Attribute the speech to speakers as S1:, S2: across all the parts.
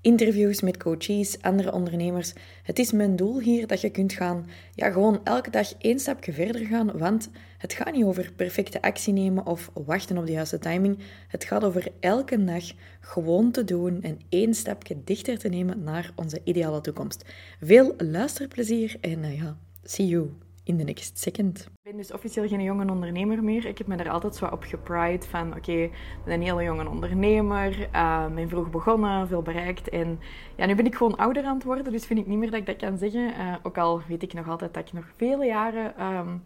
S1: interviews met coaches, andere ondernemers. Het is mijn doel hier dat je kunt gaan, ja, gewoon elke dag één stapje verder gaan, want het gaat niet over perfecte actie nemen of wachten op de juiste timing. Het gaat over elke dag gewoon te doen en één stapje dichter te nemen naar onze ideale toekomst. Veel luisterplezier en uh, ja, see you in the next second. Ik ben dus officieel geen jonge ondernemer meer. Ik heb me er altijd zo op gepride van, oké, ik ben een hele jonge ondernemer, uh, ben vroeg begonnen, veel bereikt. En ja, nu ben ik gewoon ouder aan het worden, dus vind ik niet meer dat ik dat kan zeggen. Uh, ook al weet ik nog altijd dat ik nog vele jaren... Um,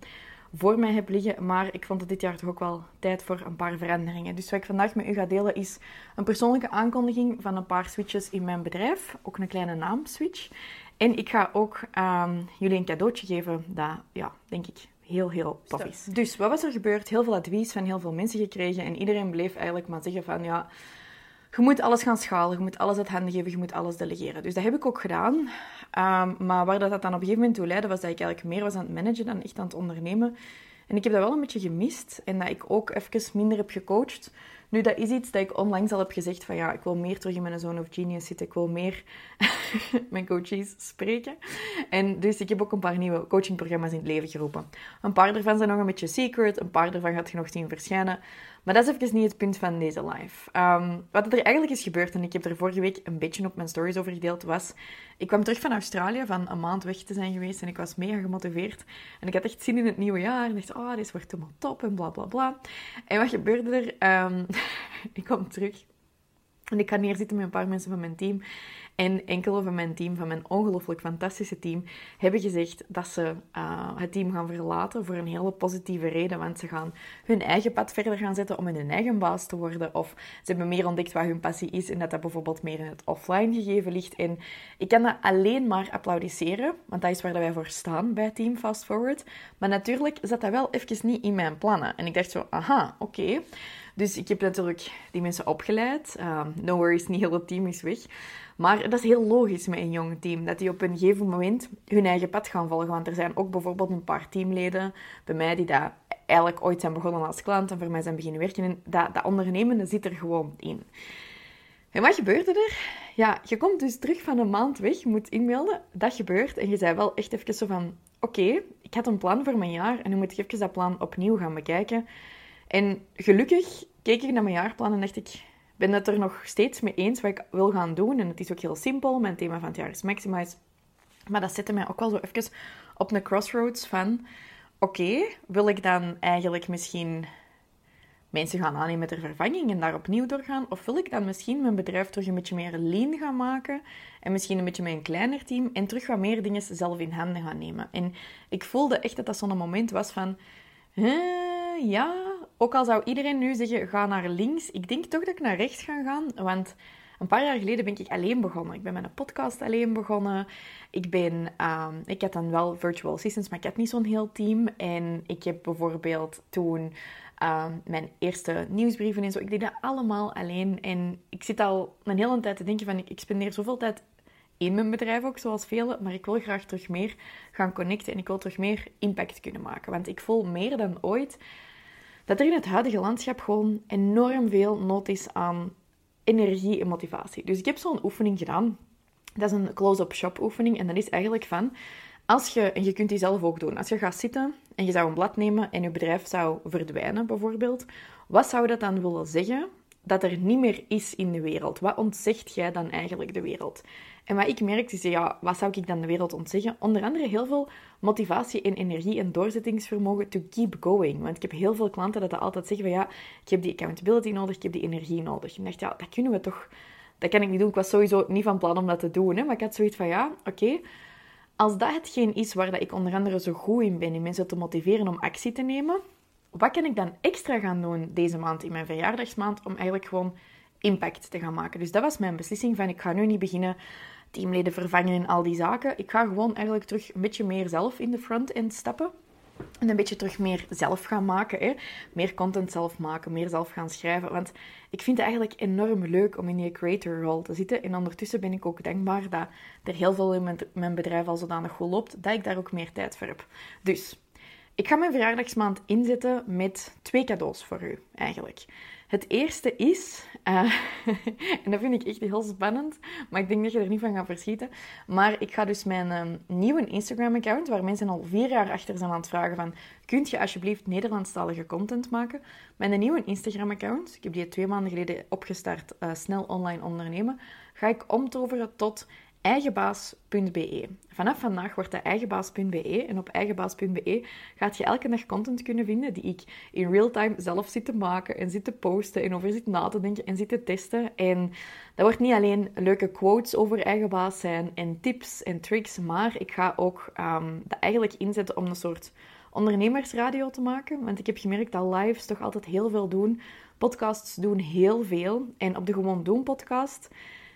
S1: voor mij heb liggen. Maar ik vond het dit jaar toch ook wel tijd voor een paar veranderingen. Dus wat ik vandaag met u ga delen is een persoonlijke aankondiging van een paar switches in mijn bedrijf. Ook een kleine naamswitch. En ik ga ook um, jullie een cadeautje geven dat, ja, denk ik, heel, heel tof is. Dus wat was er gebeurd? Heel veel advies van heel veel mensen gekregen. En iedereen bleef eigenlijk maar zeggen van, ja, je moet alles gaan schalen. Je moet alles uit handen geven. Je moet alles delegeren. Dus dat heb ik ook gedaan. Um, maar waar dat, dat dan op een gegeven moment toe leidde, was dat ik eigenlijk meer was aan het managen dan echt aan het ondernemen. En ik heb dat wel een beetje gemist. En dat ik ook even minder heb gecoacht. Nu, dat is iets dat ik onlangs al heb gezegd van ja, ik wil meer terug in mijn zone of genius zitten. Ik wil meer mijn coaches spreken. En dus ik heb ook een paar nieuwe coachingprogramma's in het leven geroepen. Een paar daarvan zijn nog een beetje secret. Een paar daarvan gaat je nog zien verschijnen. Maar dat is even niet het punt van deze live. Um, wat er eigenlijk is gebeurd, en ik heb er vorige week een beetje op mijn stories over gedeeld, was... Ik kwam terug van Australië, van een maand weg te zijn geweest, en ik was mega gemotiveerd. En ik had echt zin in het nieuwe jaar. En dacht, oh, dit wordt helemaal top, en bla, bla, bla. En wat gebeurde er? Um, ik kwam terug. En ik ga neerzitten met een paar mensen van mijn team. En enkele van mijn team, van mijn ongelooflijk fantastische team, hebben gezegd dat ze uh, het team gaan verlaten voor een hele positieve reden. Want ze gaan hun eigen pad verder gaan zetten om hun eigen baas te worden. Of ze hebben meer ontdekt wat hun passie is en dat dat bijvoorbeeld meer in het offline gegeven ligt. En ik kan dat alleen maar applaudisseren, want dat is waar wij voor staan bij Team Fast Forward. Maar natuurlijk zat dat wel even niet in mijn plannen. En ik dacht zo, aha, oké. Dus ik heb natuurlijk die mensen opgeleid. Um, no worries, niet heel het team is weg. Maar dat is heel logisch met een jong team, dat die op een gegeven moment hun eigen pad gaan volgen. Want er zijn ook bijvoorbeeld een paar teamleden bij mij die dat eigenlijk ooit zijn begonnen als klant en voor mij zijn beginnen werken. En dat, dat ondernemende zit er gewoon in. En wat gebeurde er? Ja, je komt dus terug van een maand weg, je moet inmelden. Dat gebeurt en je zei wel echt even zo van... Oké, ik had een plan voor mijn jaar en nu moet ik even dat plan opnieuw gaan bekijken. En gelukkig keek ik naar mijn jaarplan en dacht ik ben het er nog steeds mee eens wat ik wil gaan doen. En het is ook heel simpel. Mijn thema van het jaar is Maximize. Maar dat zette mij ook wel zo even op een crossroads van... Oké, wil ik dan eigenlijk misschien mensen gaan aannemen ter vervanging en daar opnieuw doorgaan? Of wil ik dan misschien mijn bedrijf terug een beetje meer lean gaan maken en misschien een beetje met een kleiner team en terug wat meer dingen zelf in handen gaan nemen? En ik voelde echt dat dat zo'n moment was van... ja, ook al zou iedereen nu zeggen, ga naar links, ik denk toch dat ik naar rechts ga gaan, want een paar jaar geleden ben ik alleen begonnen. Ik ben met een podcast alleen begonnen. Ik, ben, um, ik had dan wel virtual assistants, maar ik had niet zo'n heel team. En ik heb bijvoorbeeld toen um, mijn eerste nieuwsbrieven en zo. Ik deed dat allemaal alleen. En ik zit al een hele tijd te denken van, ik, ik spendeer zoveel tijd in mijn bedrijf ook, zoals velen. Maar ik wil graag terug meer gaan connecten en ik wil terug meer impact kunnen maken. Want ik voel meer dan ooit dat er in het huidige landschap gewoon enorm veel nood is aan energie en motivatie. Dus ik heb zo'n oefening gedaan. Dat is een close-up shop oefening. En dat is eigenlijk van, als je, en je kunt die zelf ook doen, als je gaat zitten en je zou een blad nemen en je bedrijf zou verdwijnen bijvoorbeeld, wat zou dat dan willen zeggen dat er niet meer is in de wereld? Wat ontzegt jij dan eigenlijk de wereld? En wat ik merkte is, ja, wat zou ik dan de wereld ontzeggen? Onder andere heel veel motivatie en energie en doorzettingsvermogen to keep going. Want ik heb heel veel klanten dat, altijd zeggen van, ja, ik heb die accountability nodig, ik heb die energie nodig. En ik dacht, ja, dat kunnen we toch... Dat kan ik niet doen. Ik was sowieso niet van plan om dat te doen. Hè? Maar ik had zoiets van, ja, oké... als dat hetgeen is waar dat ik onder andere zo goed in ben, in mensen te motiveren om actie te nemen, wat kan ik dan extra gaan doen deze maand, in mijn verjaardagsmaand, om eigenlijk gewoon impact te gaan maken? Dus dat was mijn beslissing van, ik ga nu niet beginnen teamleden vervangen en al die zaken. Ik ga gewoon eigenlijk terug een beetje meer zelf in de front-end stappen. En een beetje terug meer zelf gaan maken. Hè? Meer content zelf maken, meer zelf gaan schrijven. Want ik vind het eigenlijk enorm leuk om in die creator role te zitten. En ondertussen ben ik ook dankbaar dat er heel veel in mijn bedrijf al zodanig goed loopt, dat ik daar ook meer tijd voor heb. Dus ik ga mijn verjaardagsmaand inzetten met twee cadeaus voor u, eigenlijk. Het eerste is, uh, en dat vind ik echt heel spannend, maar ik denk dat je er niet van gaat verschieten. Maar ik ga dus mijn um, nieuwe Instagram-account, waar mensen al vier jaar achter zijn aan het vragen van, kunt je alsjeblieft Nederlandstalige content maken? Mijn nieuwe Instagram-account, ik heb die twee maanden geleden opgestart, uh, snel online ondernemen, ga ik omtoveren tot eigenbaas.be. Vanaf vandaag wordt dat eigenbaas.be en op eigenbaas.be gaat je elke dag content kunnen vinden die ik in real time zelf zit te maken en zit te posten en over zit na te denken en zit te testen. En dat wordt niet alleen leuke quotes over eigenbaas zijn en tips en tricks, maar ik ga ook um, dat eigenlijk inzetten om een soort ondernemersradio te maken. Want ik heb gemerkt dat lives toch altijd heel veel doen. Podcasts doen heel veel. En op de Gewoon Doen podcast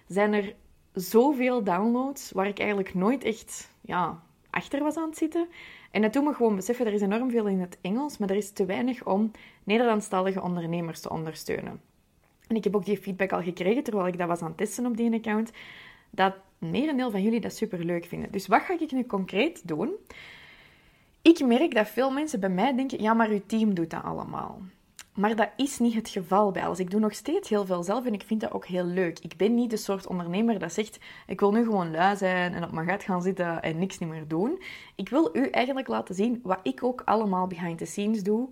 S1: zijn er zoveel downloads waar ik eigenlijk nooit echt ja, achter was aan het zitten. En dat doet me gewoon beseffen, er is enorm veel in het Engels, maar er is te weinig om Nederlandstalige ondernemers te ondersteunen. En ik heb ook die feedback al gekregen terwijl ik dat was aan het testen op die account, dat merendeel van jullie dat super leuk vinden. Dus wat ga ik nu concreet doen? Ik merk dat veel mensen bij mij denken, ja, maar uw team doet dat allemaal. Maar dat is niet het geval bij alles. Ik doe nog steeds heel veel zelf en ik vind dat ook heel leuk. Ik ben niet de soort ondernemer dat zegt: ik wil nu gewoon lui zijn en op mijn gat gaan zitten en niks niet meer doen. Ik wil u eigenlijk laten zien wat ik ook allemaal behind the scenes doe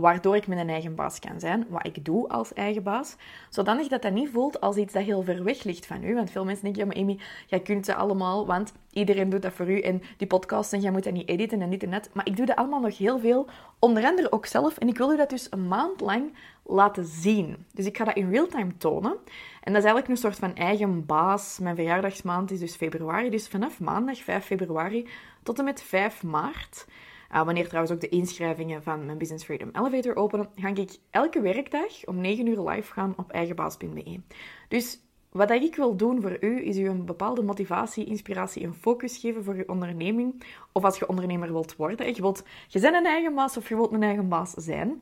S1: waardoor ik mijn eigen baas kan zijn, wat ik doe als eigen baas, zodanig dat dat niet voelt als iets dat heel ver weg ligt van u. Want veel mensen denken, ja maar Amy, jij kunt ze allemaal, want iedereen doet dat voor u en die podcast en jij moet dat niet editen en dit en dat. Maar ik doe dat allemaal nog heel veel, onder andere ook zelf. En ik wil u dat dus een maand lang laten zien. Dus ik ga dat in real time tonen. En dat is eigenlijk een soort van eigen baas. Mijn verjaardagsmaand is dus februari, dus vanaf maandag 5 februari tot en met 5 maart uh, wanneer trouwens ook de inschrijvingen van mijn Business Freedom Elevator openen, ga ik elke werkdag om 9 uur live gaan op eigenbaas.be. Dus wat ik wil doen voor u, is u een bepaalde motivatie, inspiratie en focus geven voor je onderneming. Of als je ondernemer wilt worden. Je, wilt, je bent een eigen baas of je wilt een eigen baas zijn.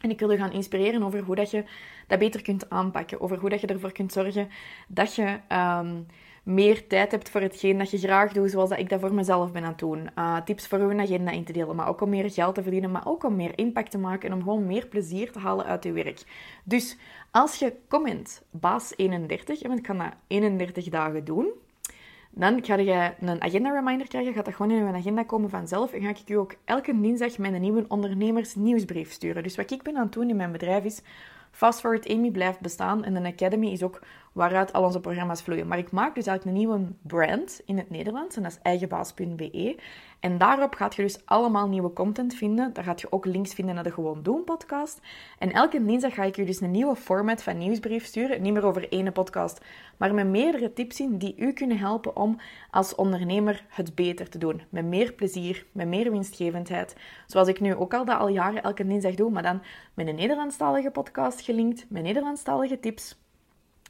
S1: En ik wil je gaan inspireren over hoe dat je dat beter kunt aanpakken. Over hoe dat je ervoor kunt zorgen dat je... Um, meer tijd hebt voor hetgeen dat je graag doet, zoals dat ik dat voor mezelf ben aan het doen. Uh, tips voor uw agenda in te delen, maar ook om meer geld te verdienen, maar ook om meer impact te maken en om gewoon meer plezier te halen uit je werk. Dus als je comment baas 31, en ik kan dat 31 dagen doen, dan ga je een agenda reminder krijgen, gaat dat gewoon in je agenda komen vanzelf en ga ik je ook elke dinsdag mijn nieuwe ondernemers nieuwsbrief sturen. Dus wat ik ben aan het doen in mijn bedrijf is Fast Forward Amy blijft bestaan en de Academy is ook waaruit al onze programma's vloeien. Maar ik maak dus eigenlijk een nieuwe brand in het Nederlands en dat is eigenbaas.be. En daarop gaat je dus allemaal nieuwe content vinden. Daar gaat je ook links vinden naar de Gewoon Doen podcast. En elke dinsdag ga ik je dus een nieuwe format van nieuwsbrief sturen. Niet meer over één podcast, maar met meerdere tips in die u kunnen helpen om als ondernemer het beter te doen. Met meer plezier, met meer winstgevendheid. Zoals ik nu ook al dat al jaren elke dinsdag doe, maar dan met een Nederlandstalige podcast gelinkt, met Nederlandstalige tips.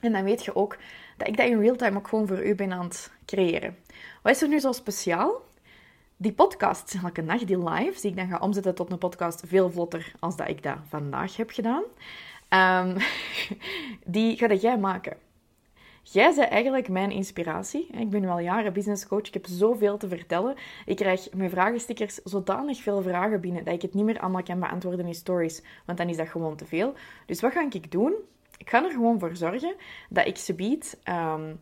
S1: En dan weet je ook dat ik dat in real time ook gewoon voor u ben aan het creëren. Wat is er nu zo speciaal? Die podcast, elke nacht, die live, die ik dan ga omzetten tot een podcast veel vlotter als dat ik dat vandaag heb gedaan, um, die ga jij maken. Jij bent eigenlijk mijn inspiratie. Ik ben nu al jaren business coach. Ik heb zoveel te vertellen. Ik krijg mijn vragenstickers zodanig veel vragen binnen dat ik het niet meer allemaal kan beantwoorden in stories. Want dan is dat gewoon te veel. Dus wat ga ik doen? Ik ga er gewoon voor zorgen dat ik subiet um,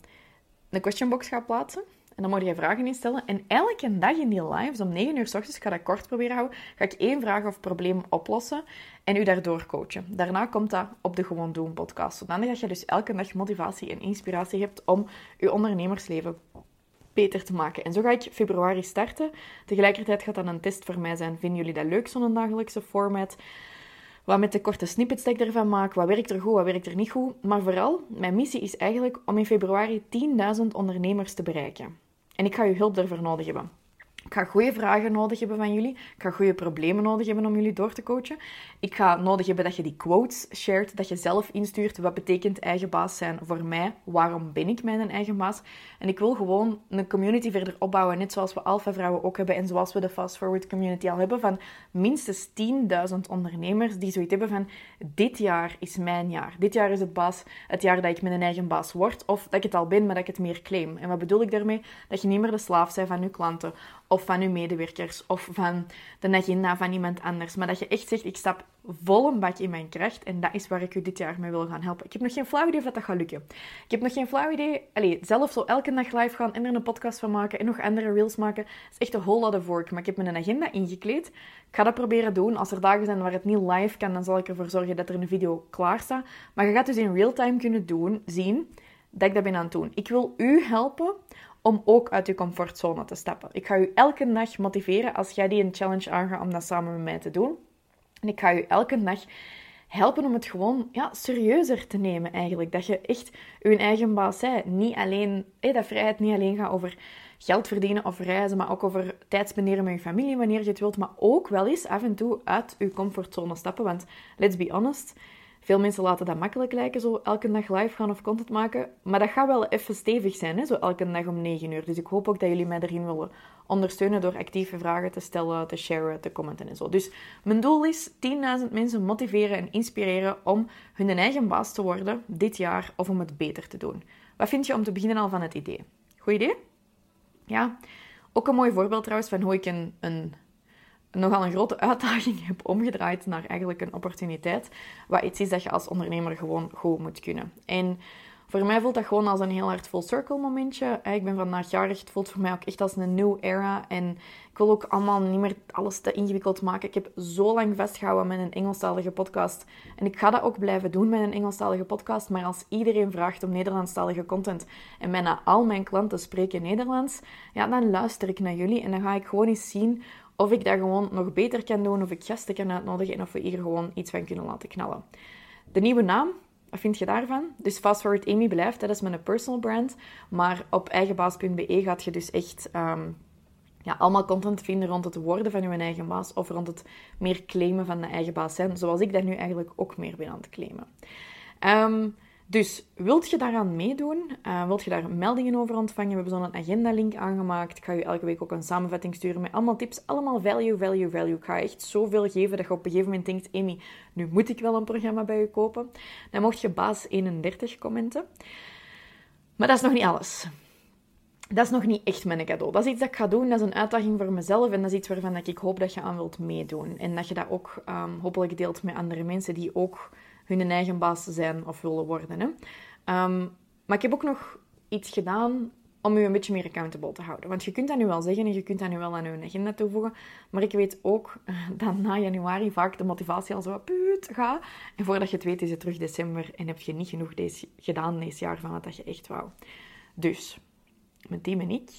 S1: een questionbox ga plaatsen. En dan moet je vragen instellen. En elke dag in die lives, om 9 uur s ochtends, ik ga dat kort proberen houden, ga ik één vraag of probleem oplossen en u daardoor coachen. Daarna komt dat op de Gewoon Doen podcast. Zodat je dus elke dag motivatie en inspiratie hebt om je ondernemersleven beter te maken. En zo ga ik februari starten. Tegelijkertijd gaat dat een test voor mij zijn. Vinden jullie dat leuk, zo'n dagelijkse format? Wat met de korte snippets dat ik ervan maak, wat werkt er goed, wat werkt er niet goed. Maar vooral, mijn missie is eigenlijk om in februari 10.000 ondernemers te bereiken. En ik ga uw hulp daarvoor nodig hebben. Ik ga goede vragen nodig hebben van jullie. Ik ga goede problemen nodig hebben om jullie door te coachen. Ik ga nodig hebben dat je die quotes shared, dat je zelf instuurt. Wat betekent eigen baas zijn voor mij? Waarom ben ik mijn eigen baas? En ik wil gewoon een community verder opbouwen, net zoals we Alpha Vrouwen ook hebben en zoals we de Fast Forward community al hebben, van minstens 10.000 ondernemers die zoiets hebben van dit jaar is mijn jaar. Dit jaar is het, baas, het jaar dat ik mijn eigen baas word, of dat ik het al ben, maar dat ik het meer claim. En wat bedoel ik daarmee? Dat je niet meer de slaaf bent van je klanten of van je medewerkers of van de agenda van iemand anders. Maar dat je echt zegt, ik stap vol een bak in mijn kracht en dat is waar ik u dit jaar mee wil gaan helpen. Ik heb nog geen flauw idee of dat, gaat lukken. Ik heb nog geen flauw idee... Allee, zelf zo elke dag live gaan en er een podcast van maken en nog andere reels maken. Dat is echt een whole lot work. Maar ik heb mijn agenda ingekleed. Ik ga dat proberen doen. Als er dagen zijn waar het niet live kan, dan zal ik ervoor zorgen dat er een video klaar staat. Maar je gaat dus in real time kunnen doen, zien dat ik dat ben aan het doen. Ik wil u helpen om ook uit je comfortzone te stappen. Ik ga u elke dag motiveren als jij die een challenge aangaat om dat samen met mij te doen. En ik ga u elke dag helpen om het gewoon ja, serieuzer te nemen eigenlijk. Dat je echt je eigen baas bent. Niet alleen, dat vrijheid niet alleen gaat over geld verdienen of reizen, maar ook over tijd spenderen met je familie wanneer je het wilt. Maar ook wel eens af en toe uit je comfortzone stappen. Want let's be honest, veel mensen laten dat makkelijk lijken, zo elke dag live gaan of content maken. Maar dat gaat wel even stevig zijn, hè? zo elke dag om 9 uur. Dus ik hoop ook dat jullie mij erin willen ondersteunen door actieve vragen te stellen, te sharen, te commenten en zo. Dus mijn doel is 10.000 mensen motiveren en inspireren om hun eigen baas te worden dit jaar of om het beter te doen. Wat vind je om te beginnen al van het idee? Goed idee? Ja. Ook een mooi voorbeeld trouwens van hoe ik een, een nogal een grote uitdaging heb omgedraaid naar eigenlijk een opportuniteit. Wat iets is dat je als ondernemer gewoon goed moet kunnen. En voor mij voelt dat gewoon als een heel hard full circle momentje. Ik ben vandaag jarig. Het voelt voor mij ook echt als een new era. En ik wil ook allemaal niet meer alles te ingewikkeld maken. Ik heb zo lang vastgehouden met een Engelstalige podcast. En ik ga dat ook blijven doen met een Engelstalige podcast. Maar als iedereen vraagt om Nederlandstalige content en bijna al mijn klanten spreken Nederlands, ja, dan luister ik naar jullie. En dan ga ik gewoon eens zien of ik dat gewoon nog beter kan doen, of ik gasten kan uitnodigen en of we hier gewoon iets van kunnen laten knallen. De nieuwe naam, wat vind je daarvan? Dus Fast Forward Amy blijft, dat is mijn personal brand. Maar op eigenbaas.be gaat je dus echt ehm, ja, allemaal content vinden rond het worden van je eigen baas of rond het meer claimen van de eigen baas zijn, zoals ik dat nu eigenlijk ook meer ben aan het claimen. Um, dus wilt je daaraan meedoen? Uh, wilt je daar meldingen over ontvangen? We hebben zo'n agenda-link aangemaakt. Ik ga je elke week ook een samenvatting sturen met allemaal tips. Allemaal value, value, value. Ik ga echt zoveel geven dat je op een gegeven moment denkt... Amy, nu moet ik wel een programma bij je kopen. Dan mocht je baas 31 commenten. Maar dat is nog niet alles. Dat is nog niet echt mijn cadeau. Dat is iets dat ik ga doen. Dat is een uitdaging voor mezelf. En dat is iets waarvan ik hoop dat je aan wilt meedoen. En dat je dat ook um, hopelijk deelt met andere mensen die ook hun eigen baas zijn of willen worden. Hè. Ehm, maar ik heb ook nog iets gedaan om u een beetje meer accountable te houden. Want je kunt dat nu wel zeggen en je kunt dat nu wel aan uw agenda toevoegen. Maar ik weet ook dat na januari vaak de motivatie al zo puut gaat. En voordat je het weet is het terug december en heb je niet genoeg deze, gedaan deze jaar van wat je echt wou. Dus, mijn team en ik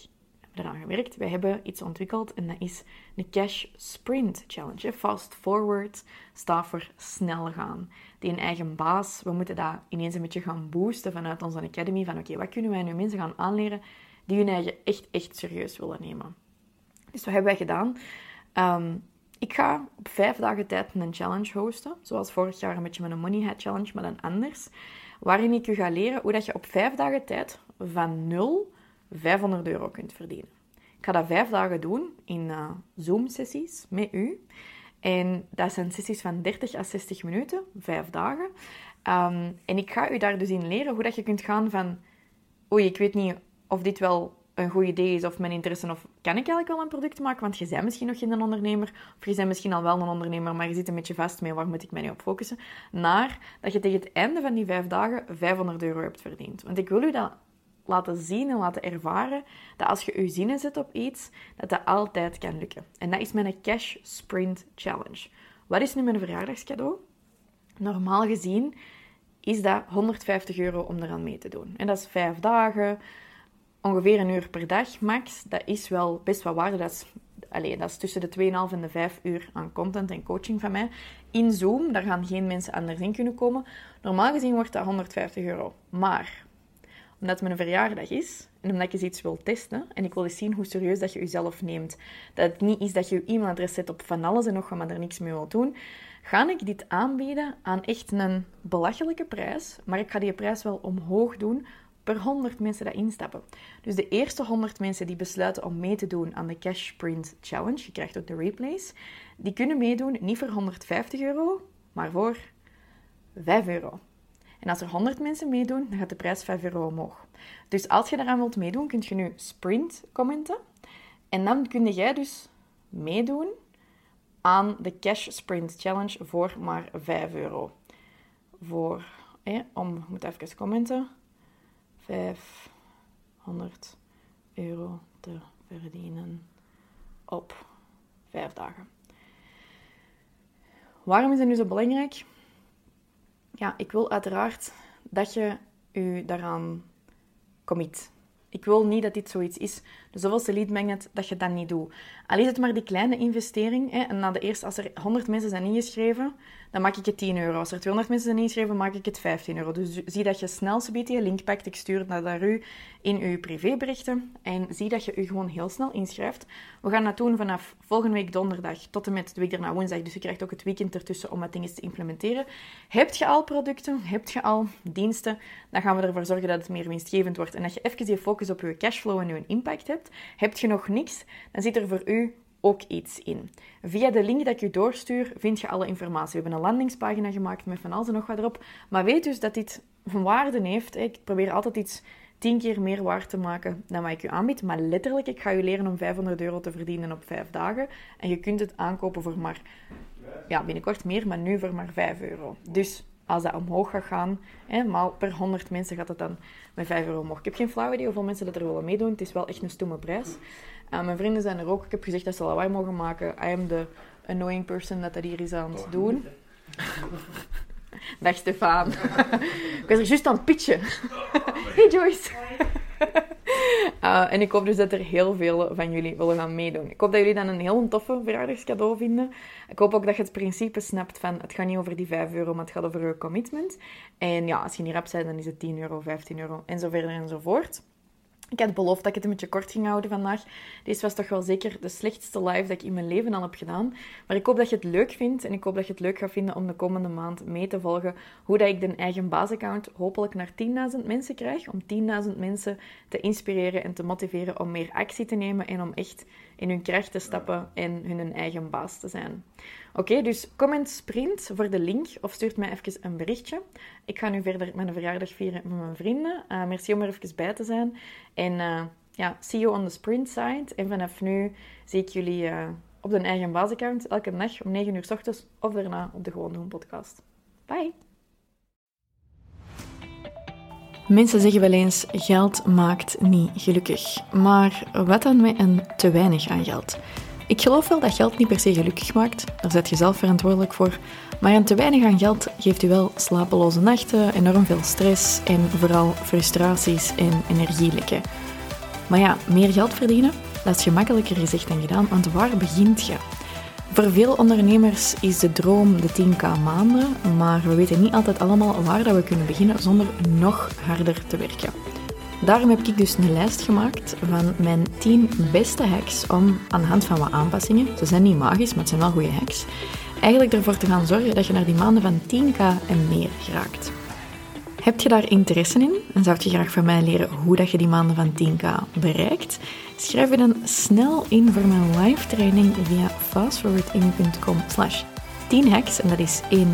S1: eraan gewerkt. Wij hebben iets ontwikkeld en dat is de Cash Sprint Challenge. Fast forward staat voor snel gaan. Die een eigen baas, we moeten dat ineens een beetje gaan boosten vanuit onze academy. Van oké, wat kunnen wij nu mensen gaan aanleren die hun eigen echt, echt serieus willen nemen. Dus wat hebben wij gedaan? Ehm, ik ga op vijf dagen tijd een challenge hosten. Zoals vorig jaar een beetje met een Money Hat Challenge, maar dan anders. Waarin ik u ga leren hoe dat je op vijf dagen tijd van nul 500 euro kunt verdienen. Ik ga dat vijf dagen doen in uh, Zoom-sessies met u. En dat zijn sessies van 30 à 60 minuten, vijf dagen. Um, en ik ga u daar dus in leren hoe dat je kunt gaan van... Oei, ik weet niet of dit wel een goed idee is of mijn interesse of kan ik eigenlijk wel een product maken? Want je bent misschien nog geen ondernemer of je bent misschien al wel een ondernemer, maar je zit een beetje vast mee, waar moet ik mij nu op focussen? Naar dat je tegen het einde van die vijf dagen 500 euro hebt verdiend. Want ik wil u dat laten zien en laten ervaren dat als je je zinnen zet op iets, dat dat altijd kan lukken. En dat is mijn Cash Sprint Challenge. Wat is nu mijn verjaardagscadeau? Normaal gezien is dat 150 euro om eraan mee te doen. En dat is vijf dagen, ongeveer een uur per dag max. Dat is wel best wat waarde. Dat is, dat is tussen de 2,5 en de 5 uur aan content en coaching van mij. In Zoom, daar gaan geen mensen anders in kunnen komen. Normaal gezien wordt dat 150 euro. Maar omdat het mijn verjaardag is en omdat ik eens iets wil testen en ik wil eens zien hoe serieus dat je jezelf neemt. Dat het niet is dat je je e-mailadres zet op van alles en nog wat, maar er niks mee wil doen. Ga ik dit aanbieden aan echt een belachelijke prijs, maar ik ga die prijs wel omhoog doen per 100 mensen dat instappen. Dus de eerste 100 mensen die besluiten om mee te doen aan de Cash Sprint Challenge, je krijgt ook de replays, die kunnen meedoen niet voor 150 euro, maar voor 5 euro. En als er 100 mensen meedoen, dan gaat de prijs 5 euro omhoog. Dus als je daaraan wilt meedoen, kun je nu sprint commenten. En dan kun jij dus meedoen aan de Cash Sprint Challenge voor maar 5 euro. Voor, om, moet even commenten, 500 euro te verdienen op 5 dagen. Waarom is het nu zo belangrijk? Ja, ik wil uiteraard dat je je daaraan commit. Ik wil niet dat dit zoiets is, de zoveelste lead magnet, dat je dat niet doet. Al is het maar die kleine investering, hè, en na de eerste, als er 100 mensen zijn ingeschreven, dan maak ik het 10 euro. Als er 200 mensen zijn ingeschreven, maak ik het 15 euro. Dus zie dat je snel je link pakt. Ik stuur het naar u in uw privéberichten. En zie dat je u gewoon heel snel inschrijft. We gaan dat doen vanaf volgende week donderdag tot en met de week daarna woensdag. Dus je krijgt ook het weekend ertussen om wat dingen te implementeren. Heb je al producten? Heb je al diensten? Dan gaan we ervoor zorgen dat het meer winstgevend wordt. En dat je even je focus op je cashflow en je impact hebt. Heb je nog niks? Dan zit er voor u ook iets in. Via de link dat ik je doorstuur, vind je alle informatie. We hebben een landingspagina gemaakt met van alles en nog wat erop. Maar weet dus dat dit waarde heeft. Ik probeer altijd iets tien keer meer waard te maken dan wat ik je aanbied. Maar letterlijk, ik ga je leren om 500 euro te verdienen op vijf dagen. En je kunt het aankopen voor maar, ja, binnenkort meer, maar nu voor maar 5 euro. Dus als dat omhoog gaat gaan, hè, maar per 100 mensen gaat het dan met 5 euro omhoog. Ik heb geen flauw idee hoeveel mensen dat er willen meedoen. Het is wel echt een stomme prijs. Uh, mijn vrienden zijn er ook. Ik heb gezegd dat ze lawaai mogen maken. I am the annoying person dat dat hier is aan het doen. Dag Stefan. ik was er juist aan het pitchen. hey Joyce. Uh, en ik hoop dus dat er heel veel van jullie willen gaan meedoen. Ik hoop dat jullie dan een heel toffe verjaardagscadeau vinden. Ik hoop ook dat je het principe snapt van het gaat niet over die 5 euro, maar het gaat over je commitment. En ja, als je niet rap bent, dan is het 10 euro, 15 euro en zo verder en zo voort. Ik had beloofd dat ik het een beetje kort ging houden vandaag. Deze was toch wel zeker de slechtste live dat ik in mijn leven al heb gedaan. Maar ik hoop dat je het leuk vindt en ik hoop dat je het leuk gaat vinden om de komende maand mee te volgen hoe dat ik de eigen baasaccount hopelijk naar 10.000 mensen krijg. Om 10.000 mensen te inspireren en te motiveren om meer actie te nemen en om echt in hun kracht te stappen en hun eigen baas te zijn. Oké, dus comment sprint voor de link of stuurt mij even een berichtje. Ik ga nu verder mijn verjaardag vieren met mijn vrienden. Uh, merci om er even bij te zijn. En uh, ja, see you on the sprint side. En vanaf nu zie ik jullie uh, op de eigen baasaccount elke dag om 9 uur s ochtends of daarna op de Gewoon Doen podcast. Bye! Mensen zeggen wel eens: geld maakt niet gelukkig. Maar wat dan met een te weinig aan geld? Ik geloof wel dat geld niet per se gelukkig maakt, daar zet je zelf verantwoordelijk voor. Maar een te weinig aan geld geeft u wel slapeloze nachten, enorm veel stress en vooral frustraties en energielekken. Maar ja, meer geld verdienen, dat is gemakkelijker gezegd dan gedaan, want waar begint je? Voor veel ondernemers is de droom de 10k maanden, maar we weten niet altijd allemaal waar dat we kunnen beginnen zonder nog harder te werken. Daarom heb ik dus een lijst gemaakt van mijn 10 beste hacks om aan de hand van wat aanpassingen, ze zijn niet magisch, maar het zijn wel goede hacks, eigenlijk ervoor te gaan zorgen dat je naar die maanden van 10k en meer geraakt. Heb je daar interesse in en zou je graag van mij leren hoe dat je die maanden van 10k bereikt? Schrijf je dan snel in voor mijn live training via fastforwarding.com slash 10 hacks en dat is 10